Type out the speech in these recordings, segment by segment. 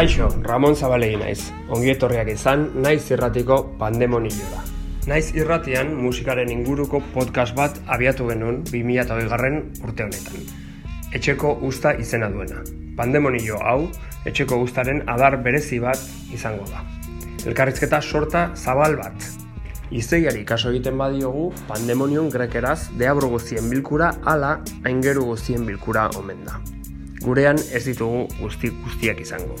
Kaixo, Ramon Zabalegi naiz. Ongi etorriak izan, naiz irratiko pandemonioa. Naiz irratian musikaren inguruko podcast bat abiatu genuen 2008 garren urte honetan. Etxeko usta izena duena. Pandemonio hau, etxeko ustaren adar berezi bat izango da. Elkarrizketa sorta zabal bat. Izeiari kaso egiten badiogu, pandemonion grekeraz deabro guztien bilkura ala aingeru guztien bilkura omen da. Gurean ez ditugu guzti guztiak izango.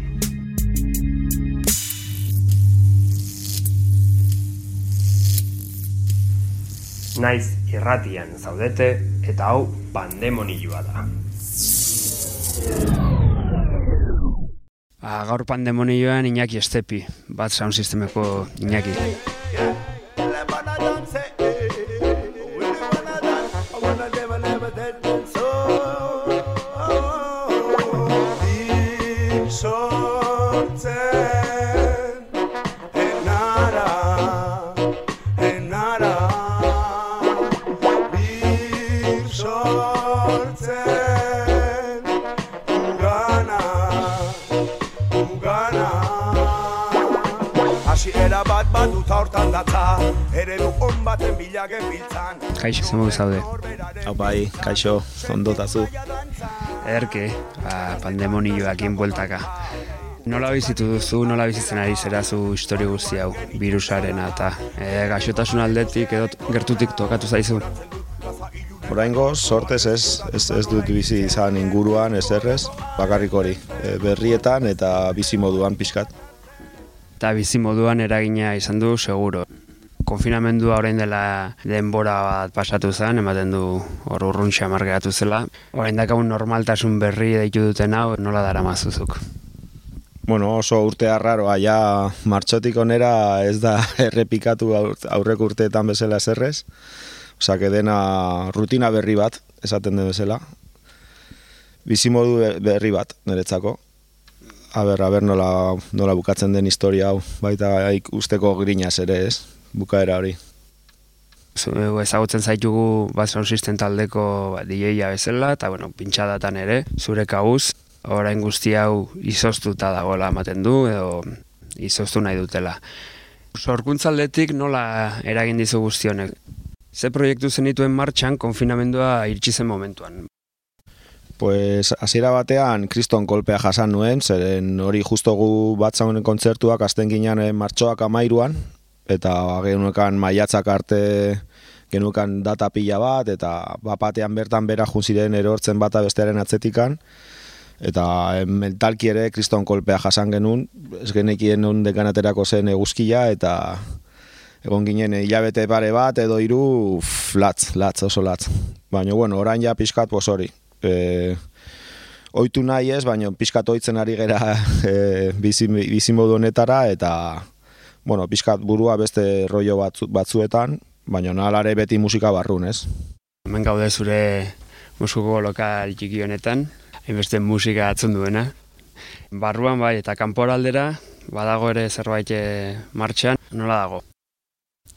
Naiz irratian zaudete eta hau pandemonioa da. Ba, gaur pandemonioan Iñaki Estepi, bat sound sistemeko Iñaki. Kaixo, zemo zaude. Hau bai, kaixo, ondotazu. Ederke, ba, pandemonioakin bueltaka. Nola bizitu duzu, nola bizitzen ari zera zu histori guzti hau, virusarena eta e, gaixotasun aldetik edo gertutik tokatu zaizu. Oraingo sortez ez, ez, ez dut bizi izan inguruan ez errez, bakarrik hori, e, berrietan eta bizi moduan pixkat. Eta bizi moduan eragina izan du seguro. Konfinamendua orain dela denbora bat pasatu zen, ematen du hor urrun xamar geratu zela. Orain dakagun normaltasun berri deitu duten hau, nola dara mazuzuk. Bueno, oso urte arraroa, ja martxotik onera ez da errepikatu aur- aurreko urteetan bezala ez errez. Osea, dena rutina berri bat, esaten den bezala. Bizimodu be- berri bat, niretzako. A ber, a ber nola, nola bukatzen den historia hau, baita ikusteko grinaz ere ez, bukaera hori. Zu, ezagutzen zaitugu bat sound system taldeko ba, DJ-a bezala, eta bueno, pintxadatan ere, zure kabuz, orain guzti hau izoztuta dagoela ematen du, edo izoztu nahi dutela. Sorkuntzaldetik nola eragin dizu guztionek? Ze proiektu zenituen martxan konfinamendua iritsi zen momentuan? Pues hasiera batean kriston kolpea jasan nuen, zeren hori justo gu batzaunen kontzertuak azten ginen eh, martxoak amairuan, eta genuekan maiatzak arte genuekan data pila bat, eta bapatean bertan bera ziren erortzen bata bestearen atzetikan, eta eh, mentalki ere kriston kolpea jasan genuen, ez genekien non dekanaterako zen eguzkia, eta egon ginen hilabete pare bat edo hiru latz, latz, oso latz. Baina, bueno, orain ja pixkat, hori, e, oitu nahi ez, baina pixkat oitzen ari gera e, bizi, bizimodu honetara, eta, bueno, pixkat burua beste rollo batzu, batzuetan, baina nalare beti musika barrun, ez? Hemen gaude zure musiko lokal txiki honetan, hainbeste musika atzun duena. Barruan bai eta kanporaldera badago ere zerbait eh, martxan, nola dago?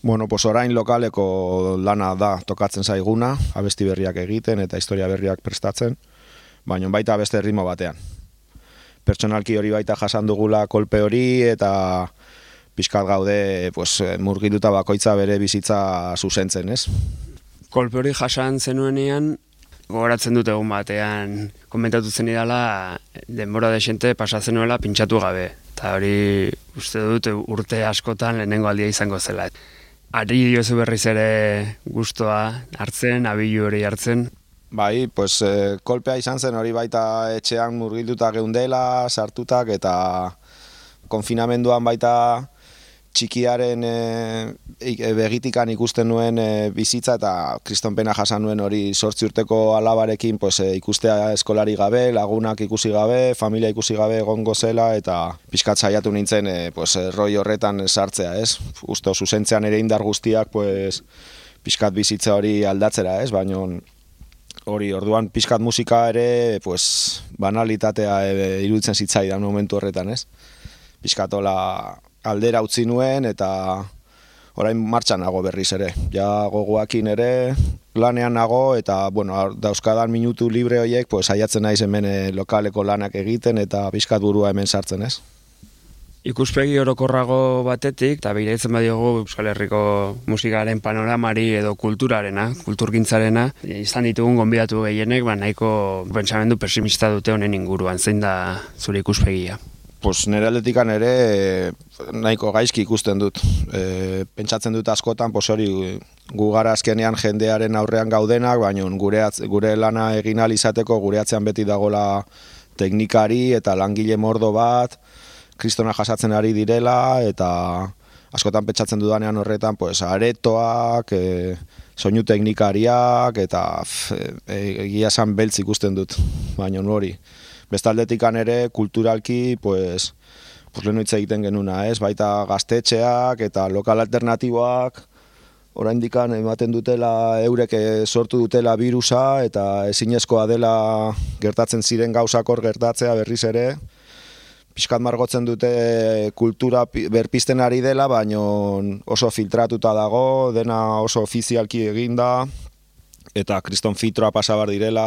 Bueno, pues orain lokaleko lana da tokatzen zaiguna, abesti berriak egiten eta historia berriak prestatzen, baina baita beste ritmo batean. Pertsonalki hori baita jasan dugula kolpe hori eta pixkat gaude pues, murgilduta bakoitza bere bizitza zuzentzen, ez? Kolpe hori jasan zenuenean, gogoratzen dut egun batean komentatu zen idala denbora desente pasatzen nuela pintxatu gabe. Eta hori uste dut urte askotan lehenengo aldia izango zela. Ari diozu berriz ere gustoa hartzen, abilu hori hartzen. Bai, pues, eh, kolpea izan zen hori baita etxean murgilduta geundela, sartutak eta konfinamenduan baita txikiaren e, begitikan ikusten nuen e, bizitza eta kriston pena jasan nuen hori sortzi urteko alabarekin pues, e, ikustea eskolari gabe, lagunak ikusi gabe, familia ikusi gabe egongo zela eta pixkat saiatu nintzen e, pues, roi horretan sartzea, ez? Usto, zuzentzean ere indar guztiak pues, pixkat bizitza hori aldatzera, ez? Baina hori orduan pixkat musika ere pues, banalitatea e, iruditzen zitzaidan momentu horretan, ez? Pixkatola aldera utzi nuen eta orain martxan nago berriz ere. Ja gogoakin ere lanean nago eta bueno, dauzkadan minutu libre horiek pues, aiatzen naiz hemen eh, lokaleko lanak egiten eta pixkat burua hemen sartzen ez. Ikuspegi orokorrago batetik, eta behiratzen badiogu Euskal Herriko musikaren panoramari edo kulturarena, kulturgintzarena, izan ditugun gonbidatu gehienek, ba, nahiko pentsamendu pesimista dute honen inguruan, zein da zure ikuspegia? Pues nire aldetikan ere nahiko gaizki ikusten dut. E, pentsatzen dut askotan, pues hori gu gara azkenean jendearen aurrean gaudenak, baina gure, gure lana egin izateko gure atzean beti dagola teknikari eta langile mordo bat, kristona jasatzen ari direla, eta askotan pentsatzen dudanean horretan, pues aretoak, e, soinu teknikariak, eta e, egia esan beltz ikusten dut, baina hori bestaldetikan ere kulturalki pues pues leno egiten genuna, ez? Baita gaztetxeak eta lokal alternatiboak oraindikan ematen dutela eurek sortu dutela virusa eta ezinezkoa dela gertatzen ziren gauzak hor gertatzea berriz ere. Piskat margotzen dute kultura berpisten ari dela, baino oso filtratuta dago, dena oso ofizialki eginda, eta kriston fitroa pasabar direla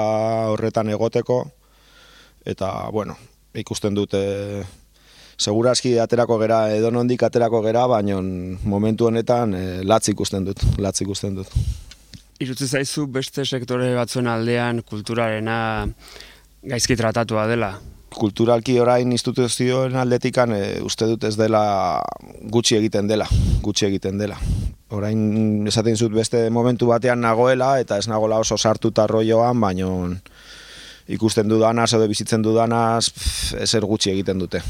horretan egoteko eta bueno, ikusten dute segurazki aterako gera edo nondik aterako gera, baina momentu honetan e, latz ikusten dut, latz ikusten dut. Irutze zaizu beste sektore batzuen aldean kulturarena gaizki tratatua dela? Kulturalki orain instituzioen aldetikan e, uste dut ez dela gutxi egiten dela, gutxi egiten dela. Orain esaten zut beste momentu batean nagoela eta ez nagola oso sartuta roioan, baina ikusten dudanaz edo bizitzen dudanaz ezer gutxi egiten dute.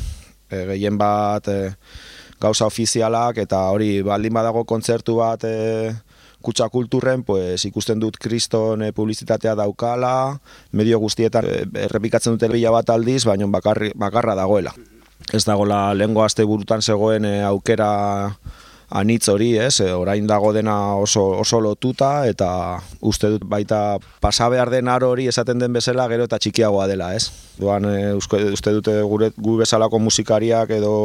E, gehien bat e, gauza ofizialak eta hori baldin badago kontzertu bat e, kutsa kulturren, pues, ikusten dut kriston e, publizitatea daukala, medio guztietan e, errepikatzen dute bila bat aldiz, baina bakarra dagoela. Ez dagoela lehengo aste burutan zegoen e, aukera anitz hori, ez, e, orain dago dena oso, oso lotuta, eta uste dut baita pasabehar den aro hori esaten den bezala gero eta txikiagoa dela, ez. Duan, e, uste dute gure, gu bezalako musikariak edo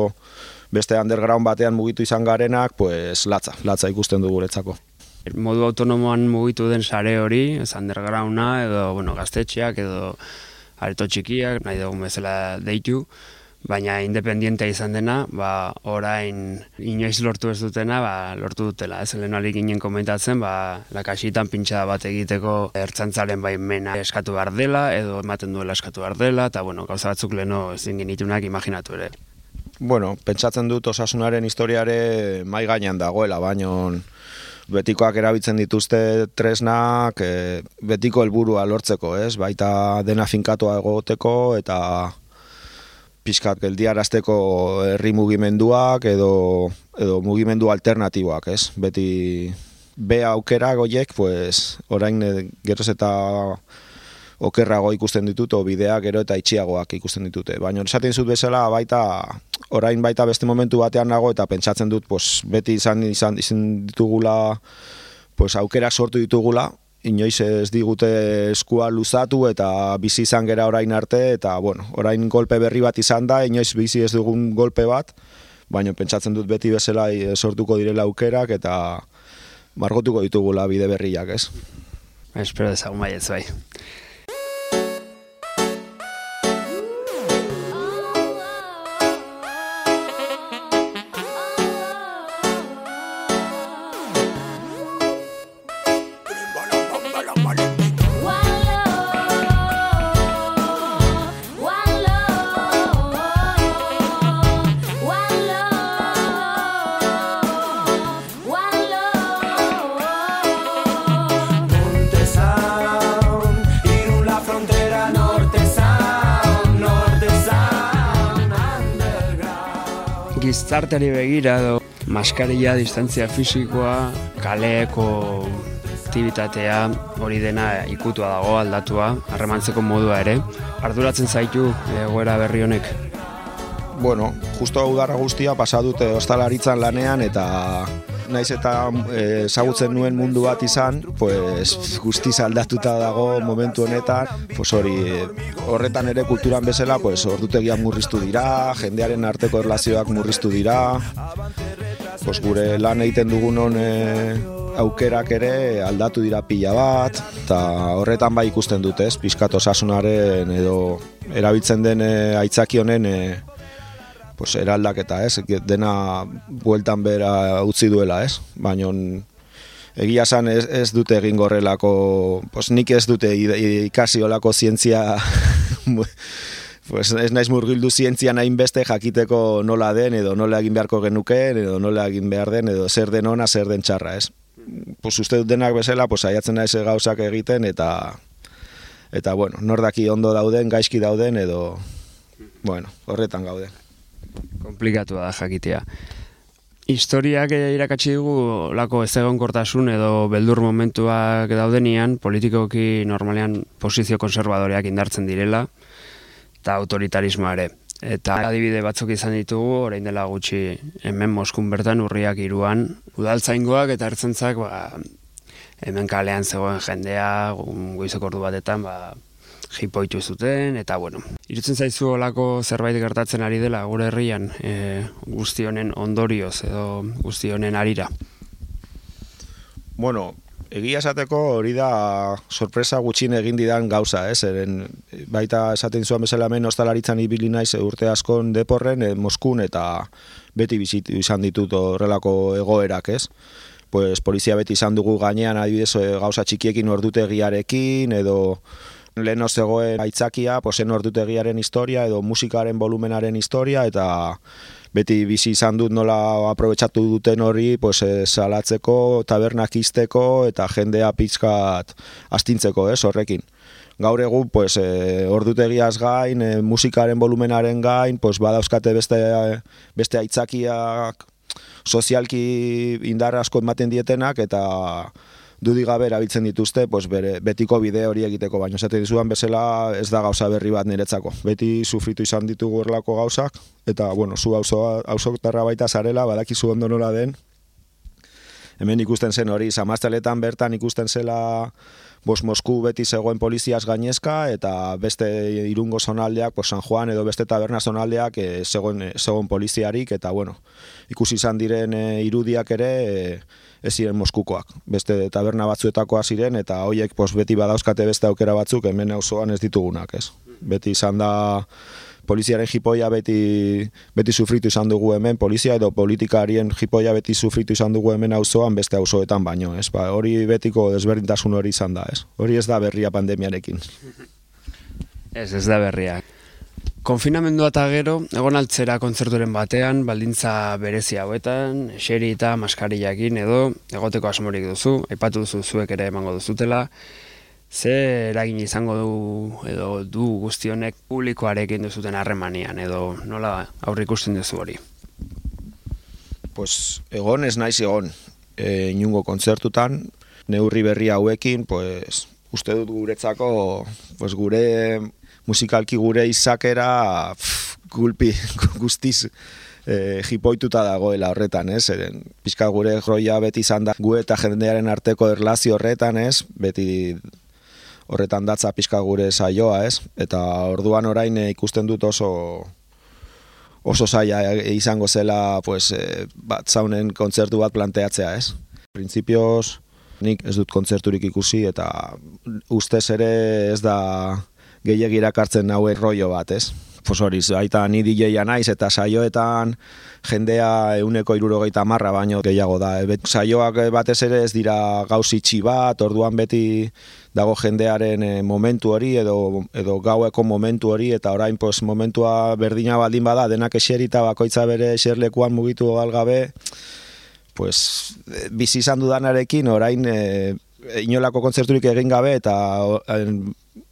beste underground batean mugitu izan garenak, pues latza, latza ikusten du guretzako. Modu autonomoan mugitu den sare hori, ez undergrounda edo bueno, gaztetxeak edo areto txikiak, nahi dugun bezala deitu, baina independientea izan dena, ba, orain inoiz lortu ez dutena, ba, lortu dutela. Ez lehen alik ginen komentatzen, ba, lakasitan pintxa bat egiteko ertzantzaren baimena eskatu behar dela, edo ematen duela eskatu behar dela, eta bueno, gauza batzuk leheno ezin genitunak imaginatu ere. Bueno, pentsatzen dut osasunaren historiare mai gainean dagoela, baino betikoak erabiltzen dituzte tresnak e, betiko helburua lortzeko, ez? Baita dena finkatua egoteko eta pixkat geldiarazteko herri mugimenduak edo, edo mugimendu alternatiboak, ez? Beti be aukera goiek, pues, orain eh, geroz eta okerrago ikusten ditut, o bideak gero eta itxiagoak ikusten ditute. Baina esaten zut bezala, baita, orain baita beste momentu batean nago, eta pentsatzen dut, pues, beti izan, izan, izan ditugula, pues, aukera sortu ditugula, inoiz ez digute eskua luzatu eta bizi izan gera orain arte eta bueno, orain golpe berri bat izan da, inoiz bizi ez dugun golpe bat, baina pentsatzen dut beti bezala sortuko direla aukerak eta margotuko ditugula bide berriak, ez? Espero dezagun baietz bai. Gizarteari begira edo Maskarilla, distantzia fisikoa, kaleeko aktibitatea hori dena ikutua dago aldatua, harremantzeko modua ere. Arduratzen zaitu egoera berri honek? Bueno, justo udara guztia pasadute ostalaritzan lanean eta naiz eta eh, ezagutzen nuen mundu bat izan, pues guztiz aldatuta dago momentu honetan, pues hori horretan ere kulturan bezala, pues ordutegiak murriztu dira, jendearen arteko erlazioak murriztu dira. Pues gure lan egiten dugun e, aukerak ere aldatu dira pila bat, eta horretan bai ikusten dute, ez, pizkat osasunaren edo erabiltzen den e, aitzaki honen e, pues eraldaketa, ez? Dena bueltan bera utzi duela, ez? Baina egia san ez, ez dute egin gorrelako, pues nik ez dute ikasi olako zientzia pues ez naiz murgildu zientzia nahin beste jakiteko nola den edo nola egin beharko genukeen edo nola egin behar den edo zer den ona, zer den txarra, ez? Pues uste dut denak bezala, pues aiatzen naiz gauzak egiten eta eta bueno, nordaki ondo dauden, gaizki dauden edo bueno, horretan gauden komplikatu da jakitea. Historiak irakatsi dugu lako ez egon kortasun edo beldur momentuak daudenian, politikoki normalean posizio konservadoreak indartzen direla, eta autoritarismoa ere. Eta adibide batzuk izan ditugu, orain dela gutxi hemen Moskun bertan urriak iruan, udaltzaingoak eta ertzentzak ba, hemen kalean zegoen jendea, goizeko ordu batetan, ba, jipoitu zuten, eta bueno, irutzen zaizu olako zerbait gertatzen ari dela gure herrian e, guzti honen ondorioz edo guzti honen arira? Bueno, egia esateko hori da sorpresa gutxin egin didan gauza, ez? Eren, baita esaten zuan bezala hemen ostalaritzan ibili naiz urte askon deporren e, Moskun eta beti bizitu izan ditut horrelako egoerak, ez? Pues polizia beti izan dugu gainean adibidez e, gauza txikiekin ordutegiarekin edo lehen zegoen aitzakia, posen ordutegiaren historia edo musikaren volumenaren historia eta beti bizi izan dut nola aprobetsatu duten hori pues, e, salatzeko, tabernak izteko eta jendea pizkat astintzeko ez horrekin. Gaur egun pues, e, ordutegiaz gain, e, musikaren volumenaren gain, pues, badauzkate beste, beste aitzakiak sozialki indar asko ematen dietenak eta dudi gabe erabiltzen dituzte, pues bere, betiko bide hori egiteko, baina esate dizuan bezala ez da gauza berri bat niretzako. Beti sufritu izan ditugu erlako gauzak, eta bueno, zu hauso tarra baita zarela, badakizu ondo nola den, hemen ikusten zen hori, zamazteletan bertan ikusten zela Bos Mosku beti zegoen poliziaz gainezka eta beste irungo zonaldeak, pues San Juan edo beste taberna zonaldeak e, zegoen, zegoen poliziarik eta bueno, ikusi izan diren e, irudiak ere e, ez ziren Moskukoak. Beste taberna batzuetakoa ziren eta hoiek pos, beti badauzkate beste aukera batzuk hemen auzoan ez ditugunak, ez? Beti izan da poliziaren jipoia beti, beti sufritu izan dugu hemen, polizia edo politikarien jipoia beti sufritu izan dugu hemen auzoan beste auzoetan baino, ez? Ba, hori betiko desberdintasun hori izan da, ez? Hori ez da berria pandemiarekin. Ez, ez da berria. Konfinamendua eta gero, egon altzera kontzerturen batean, baldintza berezi hauetan, xeri eta maskariakin edo, egoteko asmorik duzu, aipatu duzu zuek ere emango duzutela, ze eragin izango du edo du guztionek publikoarekin duzuten harremanian edo nola aurre ikusten duzu hori? Pues egon ez naiz egon, e, inungo kontzertutan, neurri berri hauekin, pues, uste dut guretzako, pues, gure musikalki gure izakera pff, gulpi guztiz e, jipoituta dagoela horretan, ez? Eren, pizka gure joia beti izan da gu eta jendearen arteko erlazio horretan, ez? Beti horretan datza pizka gure saioa, ez? Eta orduan orain e, ikusten dut oso oso saia e, izango zela pues, e, bat zaunen kontzertu bat planteatzea, ez? Printzipioz, nik ez dut kontzerturik ikusi eta ustez ere ez da gehiagi irakartzen naue rollo bat, ez? Pues hori, baita ni DJ-a naiz eta saioetan jendea euneko irurogeita marra baino gehiago da. E, saioak batez ere ez dira gauz itxi bat, orduan beti dago jendearen e, momentu hori edo, edo gaueko momentu hori eta orain pues, momentua berdina baldin bada denak eserita bakoitza bere eserlekuan mugitu galgabe pues, e, bizi izan dudanarekin orain e, inolako kontzerturik egin gabe eta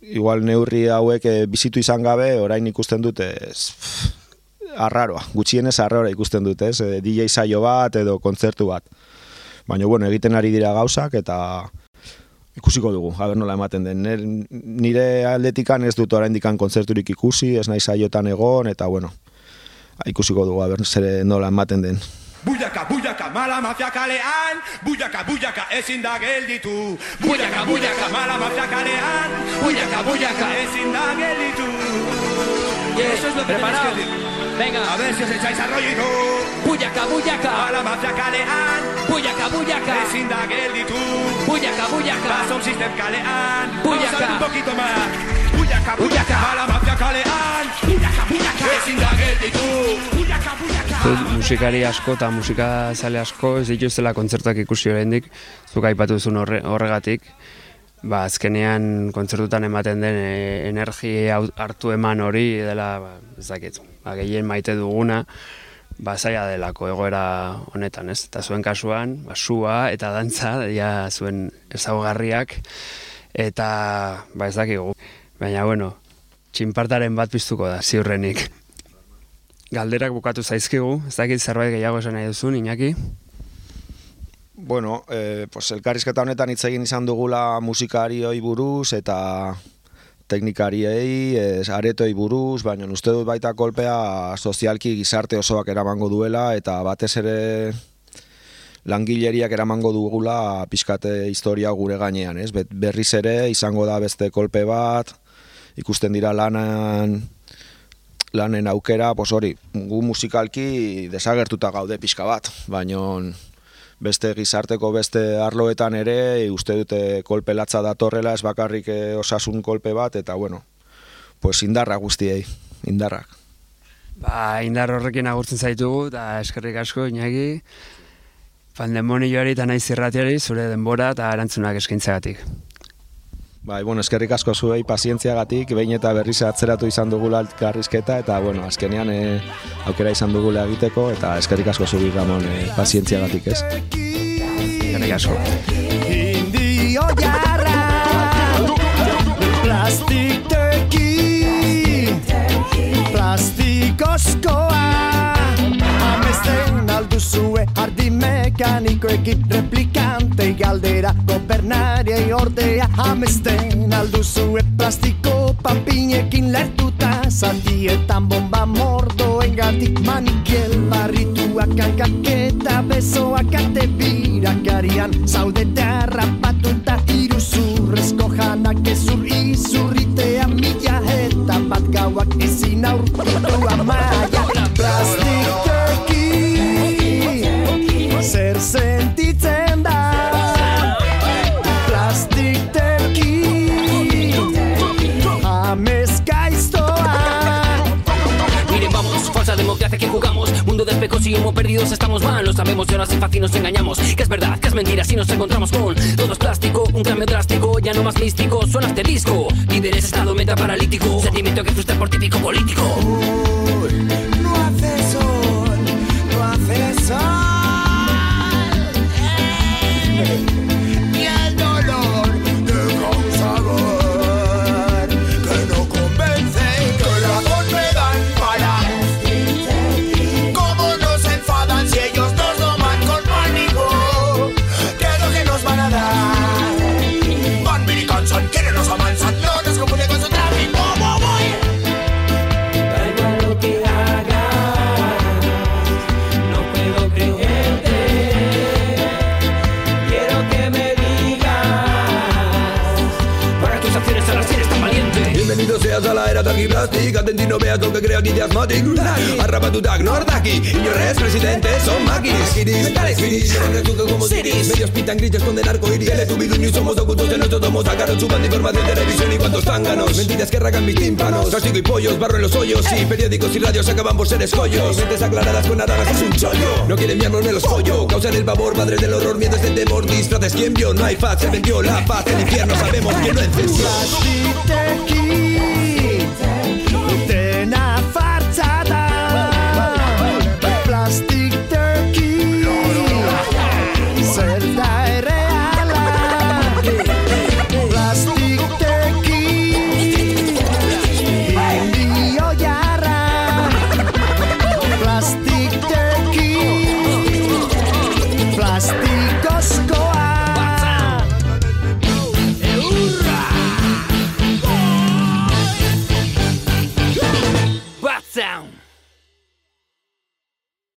igual neurri hauek e, bizitu izan gabe, orain ikusten dute ez, arraroa, gutxienez arraroa ikusten dute, ez? E, DJ saio bat edo kontzertu bat. Baina, bueno, egiten ari dira gauzak eta ikusiko dugu, haber nola ematen den. Nire aldetikan ez dut oraindikan kontzerturik ikusi, ez nahi saiotan egon, eta bueno, ikusiko dugu, haber zer nola ematen den. Bujaka, bujaka, mala mafia kalean Bujaka, bujaka, ezin da gelditu Bujaka, bujaka, mala mafia kalean Bujaka, bujaka, ezin da gelditu Eso es lo que Venga, A ver si os echáis al rollito buyaka, buyaka, Mala mafia kalean buyaka, buyaka, Ezin da gelditu buyaka, buyaka, Basom system kalean Bujaka. Vamos a ver un poquito más. Bujaka, bujaka, mala mafia kalean Bujaka, bujaka, ezin da gelditu Bujaka, bujaka Zut, musikari asko eta musika zale asko ez dituztela kontzertuak ikusi oraindik. Zuk aipatu duzun horre, horregatik ba, azkenean kontzertutan ematen den e, energia hartu eman hori dela ba, ez dakit, ba, gehien maite duguna ba, zaila delako egoera honetan, ez? Eta zuen kasuan, ba, sua eta dantza, ja zuen ezaugarriak, eta, ba, ez dakigu. Baina, bueno, txinpartaren bat piztuko da, ziurrenik. Galderak bukatu zaizkigu, ez dakit zerbait gehiago esan nahi duzun, Iñaki? Bueno, eh, pues elkarrizketa honetan hitz egin izan dugula musikarioi buruz eta teknikariei, ez, aretoi buruz, baina uste dut baita kolpea sozialki gizarte osoak eramango duela eta batez ere langileriak eramango dugula pixkate historia gure gainean, ez? Berriz ere izango da beste kolpe bat, ikusten dira lanan lanen aukera, pues hori, gu musikalki desagertuta gaude pixka bat, baina beste gizarteko beste arloetan ere uste dute kolpe latza datorrela ez bakarrik eh, osasun kolpe bat eta bueno, pues indarra guztiei, indarrak. Ba, indar horrekin agurtzen zaitugu, eta eskerrik asko, Iñaki, pandemonioari eta naiz irratiari zure denbora eta erantzunak eskaintzagatik. Bai, bueno, eskerrik asko zuei pazientziagatik, behin eta berriz atzeratu izan dugula elkarrizketa eta bueno, azkenean eh, aukera izan dugula egiteko eta eskerrik asko zuri Ramon eh, pazientziagatik, ez? Eskerrik asko. Indio jarra Plastikteki Plastikozkoa Amesten alduzue Ardi mekanikoekin Replikante galdera Gobernariei ordea Amesten alduzue Plastiko papinekin lertuta Zatietan bomba mordoen gatik Manikiel barrituak hankak eta besoak ate birakarian Zaudete Suena este disco. Estado meta paralítico. Sentimiento que frustra por típico político. No hace sol, no hace sol. Plastic Atenti no veas lo que crea aquí de Asmatic Arrapatutak nordaki Inorrez presidentes son maquis. Kiris, mentales finis Resulta como ciris Medios pitan gritos con el arco iris. Tele tu y somos ocultos de nuestro domo Sacaron banda información, televisión y cuantos zánganos Mentiras que ragan mis tímpanos. Plástico y pollos, barro en los hoyos. Sí, periódicos y radios acaban por ser escollos. Mentes aclaradas con aradas es un chollo. No quieren miarnos me los follo. Causan el pavor, padres del horror, miedo este temor Disfraces, ¿quién vio? No hay faz, se vendió la paz. El infierno sabemos que no Plastikteki